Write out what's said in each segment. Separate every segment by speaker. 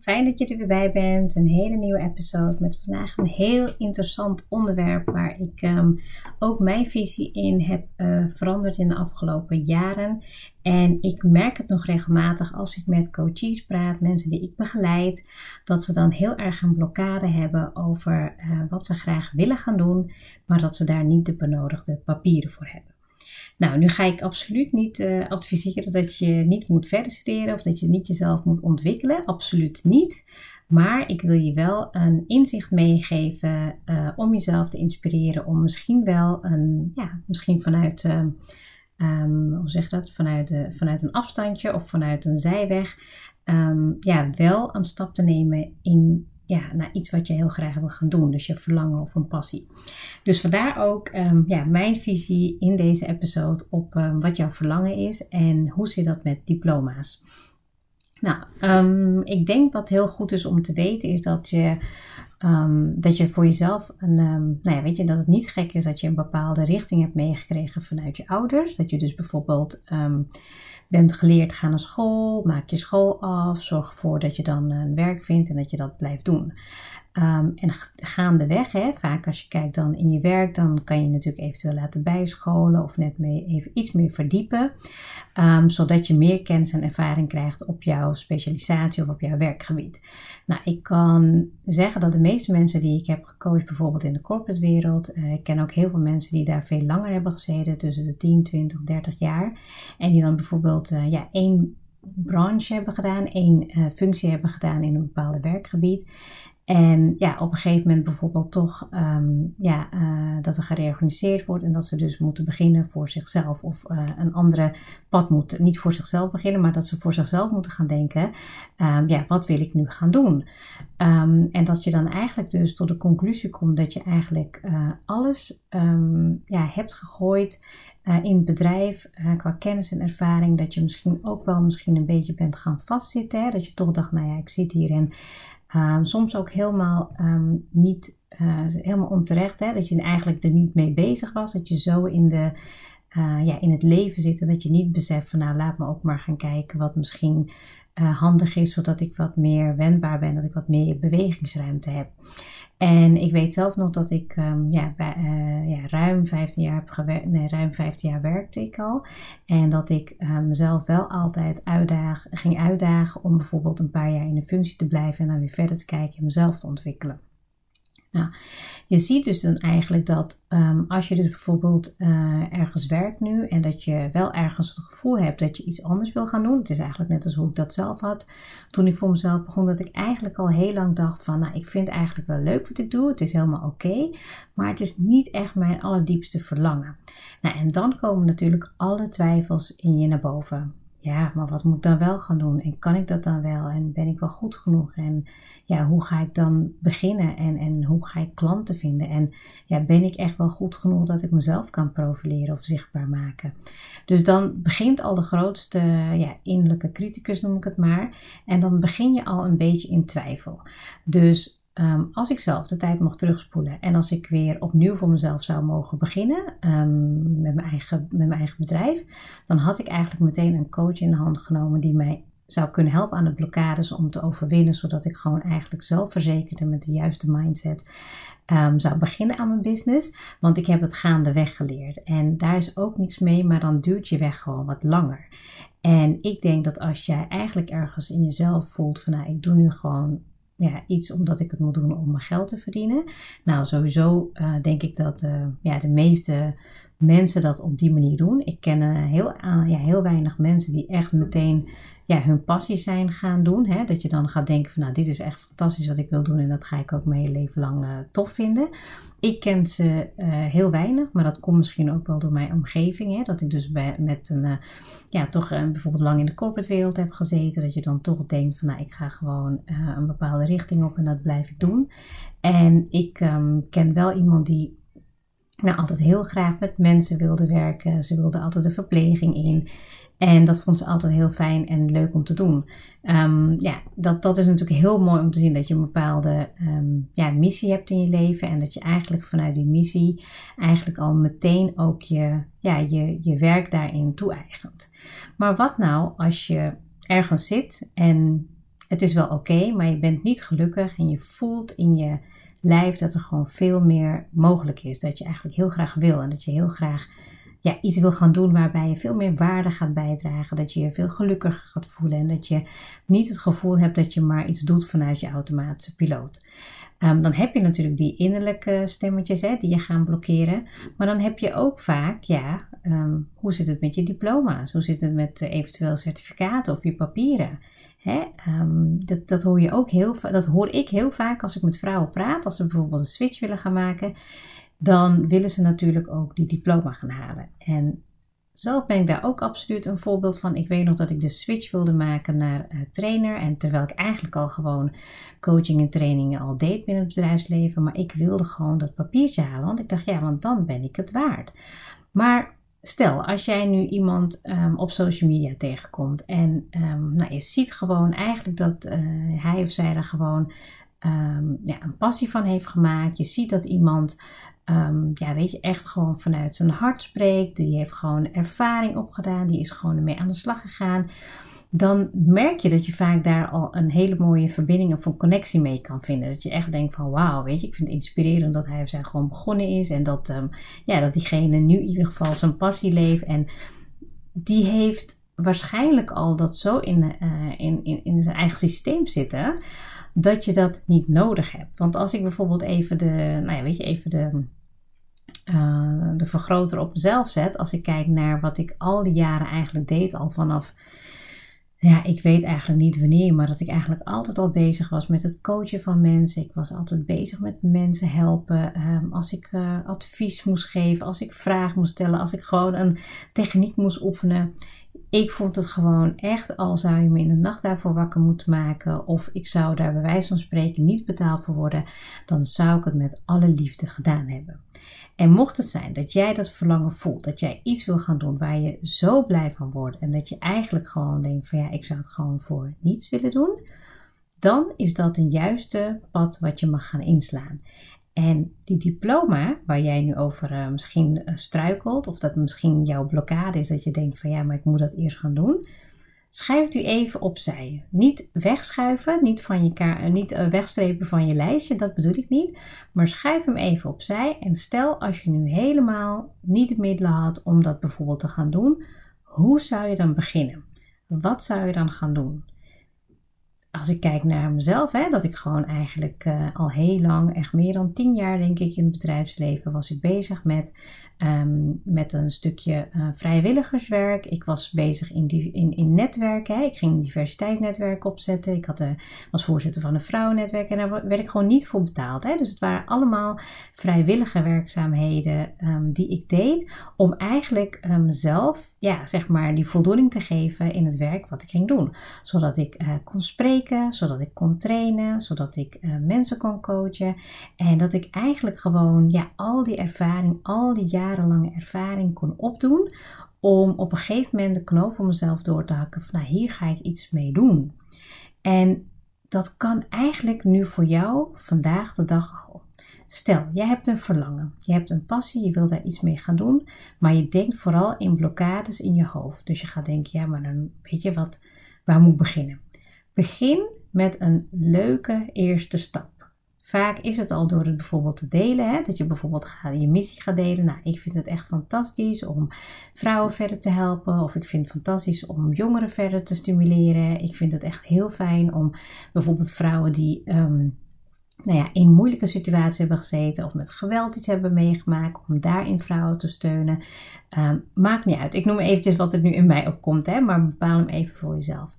Speaker 1: Fijn dat je er weer bij bent. Een hele nieuwe episode met vandaag een heel interessant onderwerp waar ik ehm, ook mijn visie in heb uh, veranderd in de afgelopen jaren. En ik merk het nog regelmatig als ik met coaches praat, mensen die ik begeleid, dat ze dan heel erg een blokkade hebben over uh, wat ze graag willen gaan doen, maar dat ze daar niet de benodigde papieren voor hebben. Nou, nu ga ik absoluut niet uh, adviseren dat je niet moet verder studeren of dat je niet jezelf moet ontwikkelen. Absoluut niet. Maar ik wil je wel een inzicht meegeven uh, om jezelf te inspireren. Om misschien wel een, ja, misschien vanuit, uh, hoe zeg dat? Vanuit, de, vanuit een afstandje of vanuit een zijweg. Um, ja, wel een stap te nemen in ja, naar iets wat je heel graag wil gaan doen. Dus je verlangen of een passie. Dus vandaar ook um, ja, mijn visie in deze episode op um, wat jouw verlangen is en hoe zit dat met diploma's. Nou, um, ik denk wat heel goed is om te weten is dat je, dat je voor jezelf een, nou ja, weet je, dat het niet gek is dat je een bepaalde richting hebt meegekregen vanuit je ouders. Dat je dus bijvoorbeeld bent geleerd, ga naar school, maak je school af, zorg ervoor dat je dan een werk vindt en dat je dat blijft doen. Um, en gaandeweg, hè, vaak als je kijkt dan in je werk, dan kan je natuurlijk eventueel laten bijscholen of net mee even iets meer verdiepen. Um, zodat je meer kennis en ervaring krijgt op jouw specialisatie of op jouw werkgebied. Nou, ik kan zeggen dat de meeste mensen die ik heb gecoacht, bijvoorbeeld in de corporate wereld, uh, ik ken ook heel veel mensen die daar veel langer hebben gezeten, tussen de 10, 20, 30 jaar. En die dan bijvoorbeeld uh, ja, één branche hebben gedaan, één uh, functie hebben gedaan in een bepaald werkgebied. En ja, op een gegeven moment bijvoorbeeld toch um, ja, uh, dat er gereorganiseerd wordt en dat ze dus moeten beginnen voor zichzelf of uh, een andere pad moeten. Niet voor zichzelf beginnen, maar dat ze voor zichzelf moeten gaan denken, um, ja, wat wil ik nu gaan doen? Um, en dat je dan eigenlijk dus tot de conclusie komt dat je eigenlijk uh, alles ja, hebt gegooid in het bedrijf qua kennis en ervaring. Dat je misschien ook wel misschien een beetje bent gaan vastzitten. Hè? Dat je toch dacht, nou ja, ik zit hier en Um, soms ook helemaal um, niet uh, helemaal onterecht, hè, dat je eigenlijk er niet mee bezig was, dat je zo in, de, uh, ja, in het leven zit en dat je niet beseft van nou laat me ook maar gaan kijken wat misschien uh, handig is, zodat ik wat meer wendbaar ben, dat ik wat meer bewegingsruimte heb. En ik weet zelf nog dat ik um, ja, bij, uh, ja, ruim 15 jaar heb gewerkt. Nee, ruim 15 jaar werkte ik al. En dat ik uh, mezelf wel altijd uitdaag, ging uitdagen om bijvoorbeeld een paar jaar in een functie te blijven en dan weer verder te kijken en mezelf te ontwikkelen. Nou, je ziet dus dan eigenlijk dat um, als je dus bijvoorbeeld uh, ergens werkt nu en dat je wel ergens het gevoel hebt dat je iets anders wil gaan doen. Het is eigenlijk net als hoe ik dat zelf had toen ik voor mezelf begon, dat ik eigenlijk al heel lang dacht van, nou, ik vind eigenlijk wel leuk wat ik doe. Het is helemaal oké, maar het is niet echt mijn allerdiepste verlangen. Nou, en dan komen natuurlijk alle twijfels in je naar boven ja, maar wat moet ik dan wel gaan doen? En kan ik dat dan wel? En ben ik wel goed genoeg? En ja, hoe ga ik dan beginnen? En, en hoe ga ik klanten vinden? En ja, ben ik echt wel goed genoeg dat ik mezelf kan profileren of zichtbaar maken? Dus dan begint al de grootste ja, innerlijke criticus, noem ik het maar. En dan begin je al een beetje in twijfel. Dus Um, als ik zelf de tijd mocht terugspoelen en als ik weer opnieuw voor mezelf zou mogen beginnen um, met, mijn eigen, met mijn eigen bedrijf, dan had ik eigenlijk meteen een coach in de hand genomen die mij zou kunnen helpen aan de blokkades om te overwinnen, zodat ik gewoon eigenlijk zelfverzekerd en met de juiste mindset um, zou beginnen aan mijn business. Want ik heb het gaandeweg geleerd en daar is ook niks mee, maar dan duurt je weg gewoon wat langer. En ik denk dat als jij eigenlijk ergens in jezelf voelt van nou, ik doe nu gewoon ja, iets omdat ik het moet doen om mijn geld te verdienen. Nou, sowieso uh, denk ik dat uh, ja, de meeste mensen dat op die manier doen. Ik ken uh, heel, ja, heel weinig mensen die echt meteen ja, hun passie zijn gaan doen. Hè? Dat je dan gaat denken van nou dit is echt fantastisch wat ik wil doen en dat ga ik ook mijn hele leven lang uh, tof vinden. Ik ken ze uh, heel weinig, maar dat komt misschien ook wel door mijn omgeving. Hè? Dat ik dus bij, met een, uh, ja, toch bijvoorbeeld lang in de corporate wereld heb gezeten. Dat je dan toch denkt van nou ik ga gewoon een bepaalde richting op en dat blijf ik doen. En ik um, ken wel iemand die nou, altijd heel graag met mensen wilde werken. Ze wilde altijd de verpleging in. En dat vond ze altijd heel fijn en leuk om te doen. Um, ja, dat, dat is natuurlijk heel mooi om te zien dat je een bepaalde um, ja, missie hebt in je leven. En dat je eigenlijk vanuit die missie eigenlijk al meteen ook je, ja, je, je werk daarin toe-eigent. Maar wat nou als je ergens zit en het is wel oké, maar je bent niet gelukkig en je voelt in je lijf dat er gewoon veel meer mogelijk is. Dat je eigenlijk heel graag wil en dat je heel graag ja, iets wil gaan doen waarbij je veel meer waarde gaat bijdragen. Dat je je veel gelukkiger gaat voelen en dat je niet het gevoel hebt dat je maar iets doet vanuit je automatische piloot. Um, dan heb je natuurlijk die innerlijke stemmetjes hè, die je gaan blokkeren. Maar dan heb je ook vaak, ja, um, hoe zit het met je diploma's? Hoe zit het met uh, eventueel certificaten of je papieren? Hè? Um, dat, dat, hoor je ook heel, dat hoor ik heel vaak als ik met vrouwen praat. Als ze bijvoorbeeld een switch willen gaan maken dan willen ze natuurlijk ook die diploma gaan halen. En zelf ben ik daar ook absoluut een voorbeeld van. Ik weet nog dat ik de switch wilde maken naar uh, trainer. En terwijl ik eigenlijk al gewoon coaching en trainingen al deed binnen het bedrijfsleven. Maar ik wilde gewoon dat papiertje halen. Want ik dacht, ja, want dan ben ik het waard. Maar stel, als jij nu iemand um, op social media tegenkomt. En um, nou, je ziet gewoon eigenlijk dat uh, hij of zij er gewoon um, ja, een passie van heeft gemaakt. Je ziet dat iemand um, ja, weet je, echt gewoon vanuit zijn hart spreekt. Die heeft gewoon ervaring opgedaan. Die is gewoon ermee aan de slag gegaan. Dan merk je dat je vaak daar al een hele mooie verbinding of een connectie mee kan vinden. Dat je echt denkt van wauw, weet je, ik vind het inspirerend dat hij of zij gewoon begonnen is. En dat, um, ja, dat diegene nu in ieder geval zijn passie leeft. En die heeft waarschijnlijk al dat zo in, uh, in, in, in zijn eigen systeem zitten dat je dat niet nodig hebt. Want als ik bijvoorbeeld even de, nou ja, weet je, even de, uh, de vergroter op mezelf zet, als ik kijk naar wat ik al die jaren eigenlijk deed, al vanaf, ja, ik weet eigenlijk niet wanneer, maar dat ik eigenlijk altijd al bezig was met het coachen van mensen. Ik was altijd bezig met mensen helpen. Um, als ik uh, advies moest geven, als ik vragen moest stellen, als ik gewoon een techniek moest oefenen. Ik vond het gewoon echt, al zou je me in de nacht daarvoor wakker moeten maken, of ik zou daar bij wijze van spreken niet betaald voor worden, dan zou ik het met alle liefde gedaan hebben. En mocht het zijn dat jij dat verlangen voelt, dat jij iets wil gaan doen waar je zo blij van wordt en dat je eigenlijk gewoon denkt van ja, ik zou het gewoon voor niets willen doen, dan is dat een juiste pad wat je mag gaan inslaan. En die diploma waar jij nu over uh, misschien uh, struikelt, of dat misschien jouw blokkade is dat je denkt van ja, maar ik moet dat eerst gaan doen. Schrijf u even opzij. Niet wegschuiven, niet, van je uh, niet wegstrepen van je lijstje, dat bedoel ik niet. Maar schrijf hem even opzij en stel als je nu helemaal niet de middelen had om dat bijvoorbeeld te gaan doen, hoe zou je dan beginnen? Wat zou je dan gaan doen? Als ik kijk naar mezelf, hè, dat ik gewoon eigenlijk uh, al heel lang, echt meer dan tien jaar denk ik in het bedrijfsleven, was ik bezig met, um, met een stukje uh, vrijwilligerswerk. Ik was bezig in, in, netwerken. Ik ging een diversiteitsnetwerk opzetten. Ik had, uh, was voorzitter van een vrouwennetwerk en daar werd ik gewoon niet voor betaald. Hè. Dus het waren allemaal vrijwillige werkzaamheden um, die ik deed om eigenlijk mezelf ja, zeg maar, die voldoening te geven in het werk wat ik ging doen. Zodat ik uh, kon spreken, zodat ik kon trainen, zodat ik mensen kon coachen. En dat ik eigenlijk gewoon ja, al die ervaring, al die jarenlange ervaring kon opdoen. Om op een gegeven moment de knoop voor mezelf door te hakken van nou, hier ga ik iets mee doen. En dat kan eigenlijk nu voor jou vandaag de dag Stel, jij hebt een verlangen, je hebt een passie, je wilt daar iets mee gaan doen, maar je denkt vooral in blokkades in je hoofd. Dus je gaat denken, ja, maar dan weet je wat, waar moet ik beginnen? Begin met een leuke eerste stap. Vaak is het al door het bijvoorbeeld te delen, hè, dat je bijvoorbeeld je missie gaat delen. Nou, ik vind het echt fantastisch om vrouwen verder te helpen, of ik vind het fantastisch om jongeren verder te stimuleren. Ik vind het echt heel fijn om bijvoorbeeld vrouwen die. Um, nou ja, in moeilijke situaties hebben gezeten of met geweld iets hebben meegemaakt, om daarin vrouwen te steunen. Ehm, maakt niet uit. Ik noem eventjes wat er nu in mij opkomt, hè, maar bepaal hem even voor jezelf.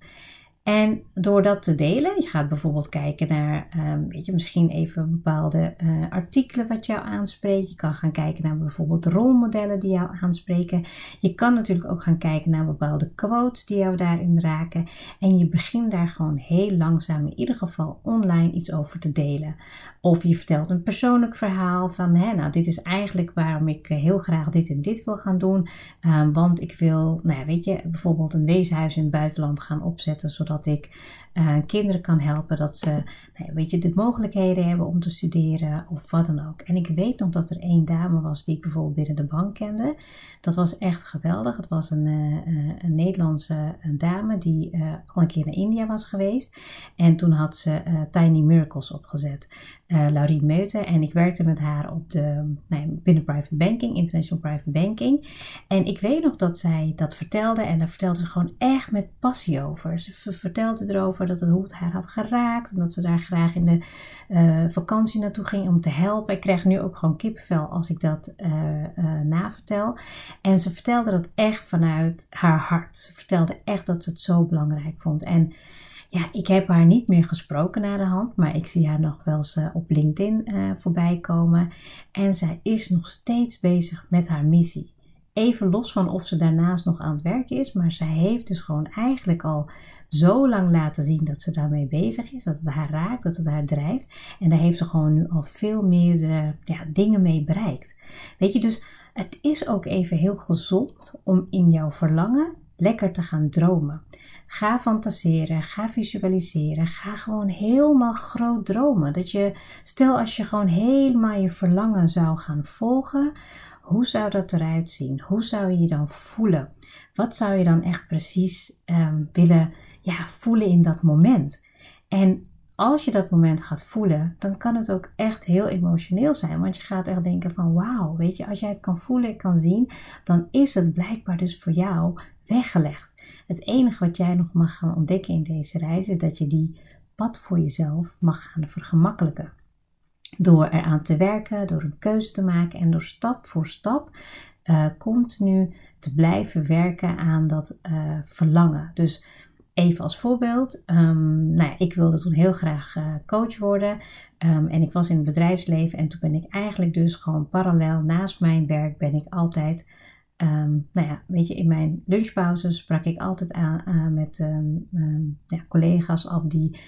Speaker 1: En door dat te delen, je gaat bijvoorbeeld kijken naar, um, weet je, misschien even bepaalde uh, artikelen wat jou aanspreekt. Je kan gaan kijken naar bijvoorbeeld rolmodellen die jou aanspreken. Je kan natuurlijk ook gaan kijken naar bepaalde quotes die jou daarin raken. En je begint daar gewoon heel langzaam, in ieder geval online, iets over te delen. Of je vertelt een persoonlijk verhaal van, hè, nou, dit is eigenlijk waarom ik eh, heel graag dit en dit wil gaan doen. Um, want ik wil, nou weet je, bijvoorbeeld een weeshuis in het buitenland gaan opzetten, zodat dat ik uh, kinderen kan helpen, dat ze nou, weet je, de mogelijkheden hebben om te studeren of wat dan ook. En ik weet nog dat er één dame was die ik bijvoorbeeld binnen de bank kende. Dat was echt geweldig. Het was een, uh, een Nederlandse dame die al een keer naar India was geweest. En toen had ze Tiny Miracles opgezet. Laurie Meuten. En ik werkte met haar op de, nou, binnen private banking, international private banking. En ik weet nog dat zij dat vertelde. En daar vertelde ze gewoon echt met passie over. Ze vertelde erover dat het hoed haar had geraakt. En dat ze daar graag in de uh, vakantie naartoe ging om te helpen. Ik krijg nu ook gewoon kippenvel als ik dat uh, uh, navertel. En ze vertelde dat echt vanuit haar hart. Ze vertelde echt dat ze het zo belangrijk vond. En ja, ik heb haar niet meer gesproken na de hand, maar ik zie haar nog wel eens op LinkedIn voorbij komen. En zij is nog steeds bezig met haar missie. Even los van of ze daarnaast nog aan het werken is, maar zij heeft dus gewoon eigenlijk al zo lang laten zien dat ze daarmee bezig is, dat het haar raakt, dat het haar drijft. En daar heeft ze gewoon nu al veel meer ja, dingen mee bereikt. Weet je, dus het is ook even heel gezond om in jouw verlangen lekker te gaan dromen. Ga fantaseren, ga visualiseren, ga gewoon helemaal groot dromen. Dat je, stel als je gewoon helemaal je verlangen zou gaan volgen, hoe zou dat eruit zien? Hoe zou je je dan voelen? Wat zou je dan echt precies um, willen ja, voelen in dat moment. En als je dat moment gaat voelen, dan kan het ook echt heel emotioneel zijn. Want je gaat echt denken van wauw, weet je, als jij het kan voelen, kan zien, dan is het blijkbaar dus voor jou weggelegd. Het enige wat jij nog mag gaan ontdekken in deze reis is dat je die pad voor jezelf mag gaan vergemakkelijken. Door eraan te werken, door een keuze te maken en door stap voor stap uh, continu te blijven werken aan dat uh, verlangen. Dus Even als voorbeeld, um, nou ja, ik wilde toen heel graag uh, coach worden. Um, en ik was in het bedrijfsleven en toen ben ik eigenlijk dus gewoon parallel naast mijn werk ben ik altijd, um, nou ja, weet je, in mijn lunchpauzes sprak ik altijd aan, aan met ja, collega's af die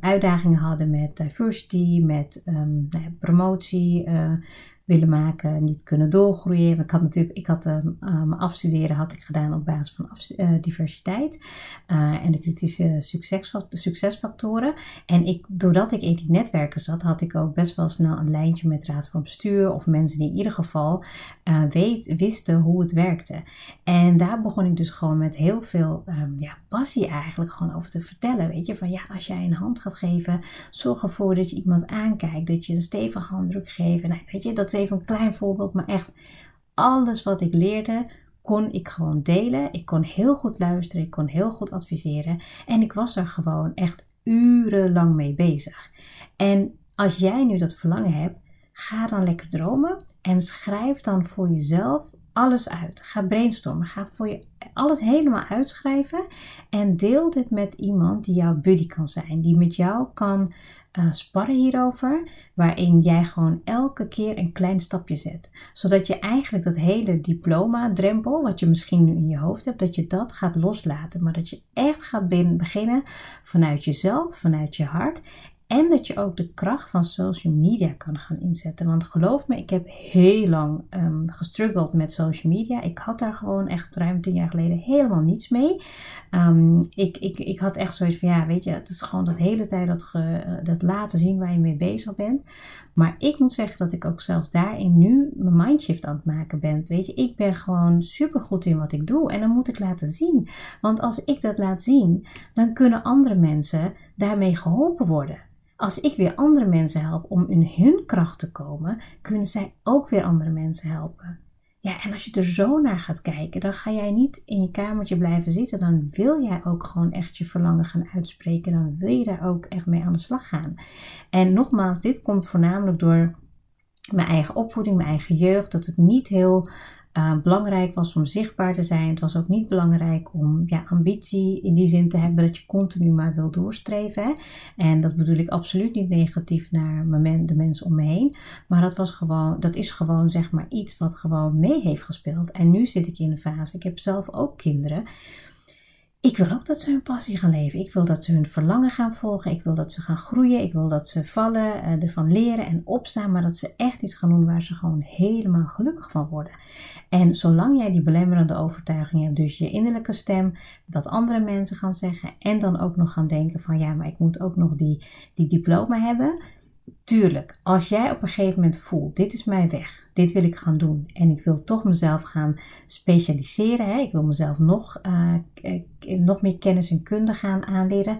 Speaker 1: uitdagingen hadden met diversity, met nou ja, promotie, uh, willen maken, niet kunnen doorgroeien. Ik had natuurlijk, ik had uh, mijn afstuderen had ik gedaan op basis van uh, diversiteit en de kritische succesfactoren. En ik, doordat ik in die netwerken zat, had ik ook best wel snel een lijntje met raad van bestuur of mensen die in ieder geval weet, wisten hoe het werkte. En daar begon ik dus gewoon met heel veel um, ja, passie eigenlijk gewoon over te vertellen. Weet je, van ja, als jij een hand gaat geven, zorg ervoor dat je iemand aankijkt, dat je een stevige handdruk geeft. En nou, weet je, dat even een klein voorbeeld, maar echt alles wat ik leerde kon ik gewoon delen. Ik kon heel goed luisteren, ik kon heel goed adviseren en ik was er gewoon echt urenlang mee bezig. En als jij nu dat verlangen hebt, ga dan lekker dromen en schrijf dan voor jezelf alles uit. Ga brainstormen. Ga voor je alles helemaal uitschrijven. En deel dit met iemand die jouw buddy kan zijn. Die met jou kan uh, sparren hierover, waarin jij gewoon elke keer een klein stapje zet. Zodat je eigenlijk dat hele diploma-drempel, wat je misschien nu in je hoofd hebt, dat je dat gaat loslaten. Maar dat je echt gaat beginnen vanuit jezelf, vanuit je hart. En dat je ook de kracht van social media kan gaan inzetten. Want geloof me, ik heb heel lang um, gestruggeld met social media. Ik had daar gewoon echt ruim tien jaar geleden helemaal niets mee. Um, ik, ik, ik had echt zoiets van, ja, weet je, het is gewoon dat hele tijd dat, ge, dat laten zien waar je mee bezig bent. Maar ik moet zeggen dat ik ook zelfs daarin nu mijn mindshift aan het maken ben. Weet je, ik ben gewoon super goed in wat ik doe. En dan moet ik laten zien. Want als ik dat laat zien, dan kunnen andere mensen daarmee geholpen worden. Als ik weer andere mensen help om in hun kracht te komen, kunnen zij ook weer andere mensen helpen. Ja, en als je er zo naar gaat kijken, dan ga jij niet in je kamertje blijven zitten. Dan wil jij ook gewoon echt je verlangen gaan uitspreken. Dan wil je daar ook echt mee aan de slag gaan. En nogmaals, dit komt voornamelijk door mijn eigen opvoeding, mijn eigen jeugd. Dat het niet heel uh, belangrijk was om zichtbaar te zijn. Het was ook niet belangrijk om ja, ambitie in die zin te hebben dat je continu maar wil doorstreven. En dat bedoel ik absoluut niet negatief naar de mensen om me heen. Maar dat, was gewoon, dat is gewoon zeg maar iets wat gewoon mee heeft gespeeld. En nu zit ik in een fase. Ik heb zelf ook kinderen ik wil ook dat ze hun passie gaan leven. Ik wil dat ze hun verlangen gaan volgen. Ik wil dat ze gaan groeien. Ik wil dat ze vallen, uh, ervan leren en opstaan. Maar dat ze echt iets gaan doen waar ze gewoon helemaal gelukkig van worden. En zolang jij die belemmerende overtuiging hebt, dus je innerlijke stem, wat andere mensen gaan zeggen. En dan ook nog gaan denken van ja, maar ik moet ook nog die, die diploma hebben. Tuurlijk, als jij op een gegeven moment voelt, dit is mijn weg, dit wil ik gaan doen en ik wil toch mezelf gaan specialiseren, hè? ik wil mezelf nog, uh, nog meer kennis en kunde gaan aanleren,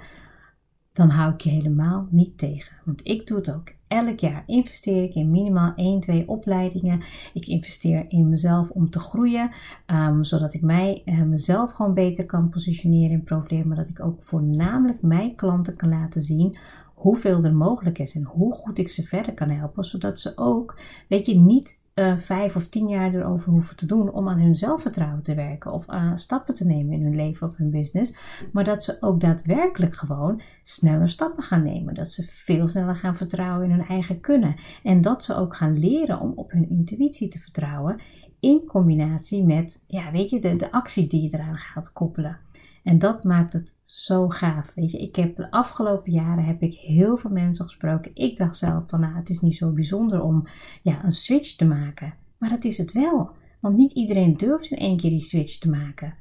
Speaker 1: dan hou ik je helemaal niet tegen. Want ik doe het ook. Elk jaar investeer ik in minimaal 1, 2 opleidingen. Ik investeer in mezelf om te groeien, um, zodat ik mij, mezelf gewoon beter kan positioneren en profileren, maar dat ik ook voornamelijk mijn klanten kan laten zien hoeveel er mogelijk is en hoe goed ik ze verder kan helpen, zodat ze ook, weet je, niet uh, vijf of tien jaar erover hoeven te doen om aan hun zelfvertrouwen te werken of stappen te nemen in hun leven of hun business, maar dat ze ook daadwerkelijk gewoon sneller stappen gaan nemen, dat ze veel sneller gaan vertrouwen in hun eigen kunnen en dat ze ook gaan leren om op hun intuïtie te vertrouwen in combinatie met, ja, weet je, de acties die je eraan gaat koppelen. En dat maakt het zo gaaf. Weet je, ik heb de afgelopen jaren heb ik heel veel mensen gesproken. Ik dacht zelf van nou, het is niet zo bijzonder om ja, een switch te maken. Maar dat is het wel. Want niet iedereen durft in één keer die switch te maken.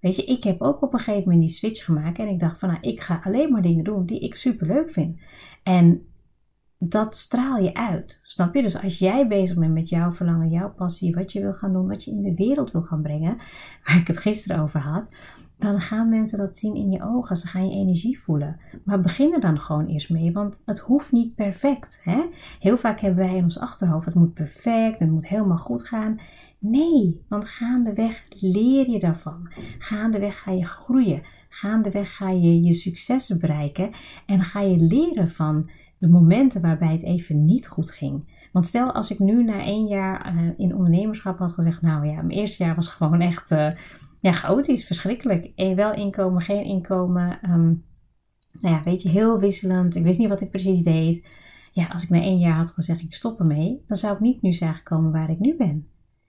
Speaker 1: Weet je, ik heb ook op een gegeven moment die switch gemaakt en ik dacht van nou, ik ga alleen maar dingen doen die ik super leuk vind. En dat straal je uit. Snap je? Dus als jij bezig bent met jouw verlangen, jouw passie, wat je wil gaan doen, wat je in de wereld wil gaan brengen, waar ik het gisteren over had, dan gaan mensen dat zien in je ogen. Ze gaan je energie voelen. Maar begin er dan gewoon eerst mee, want het hoeft niet perfect. Hè? Heel vaak hebben wij in ons achterhoofd: het moet perfect, het moet helemaal goed gaan. Nee, want gaandeweg leer je daarvan. Gaandeweg ga je groeien. Gaandeweg ga je je successen bereiken en ga je leren van de momenten waarbij het even niet goed ging. Want stel als ik nu na één jaar uh, in ondernemerschap had gezegd, nou ja, mijn eerste jaar was gewoon echt uh, ja, chaotisch, verschrikkelijk. En wel inkomen, geen inkomen. Um, nou ja, weet je, heel wisselend. Ik wist niet wat ik precies deed. Ja, als ik na één jaar had gezegd, ik stop ermee, dan zou ik niet nu zijn gekomen waar ik nu ben.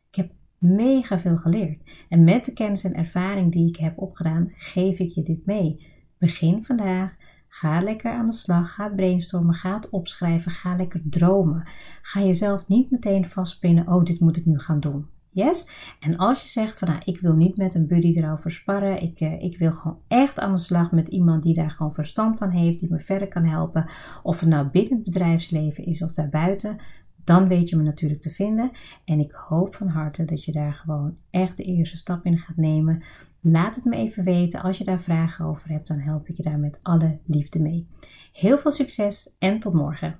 Speaker 1: Ik heb mega veel geleerd. En met de kennis en ervaring die ik heb opgedaan, geef ik je dit mee. Begin vandaag. Ga lekker aan de slag. Ga brainstormen. Ga het opschrijven. Ga lekker dromen. Ga jezelf niet meteen vastpinnen. Oh, dit moet ik nu gaan doen. Yes? En als je zegt van nou, ik wil niet met een buddy erover sparren, ik, uh, ik wil gewoon echt aan de slag met iemand die daar gewoon verstand van heeft, die me verder kan helpen, of het nou binnen het bedrijfsleven is of daarbuiten, dan weet je me natuurlijk te vinden. En ik hoop van harte dat je daar gewoon echt de eerste stap in gaat nemen. Laat het me even weten. Als je daar vragen over hebt, dan help ik je daar met alle liefde mee. Heel veel succes en tot morgen.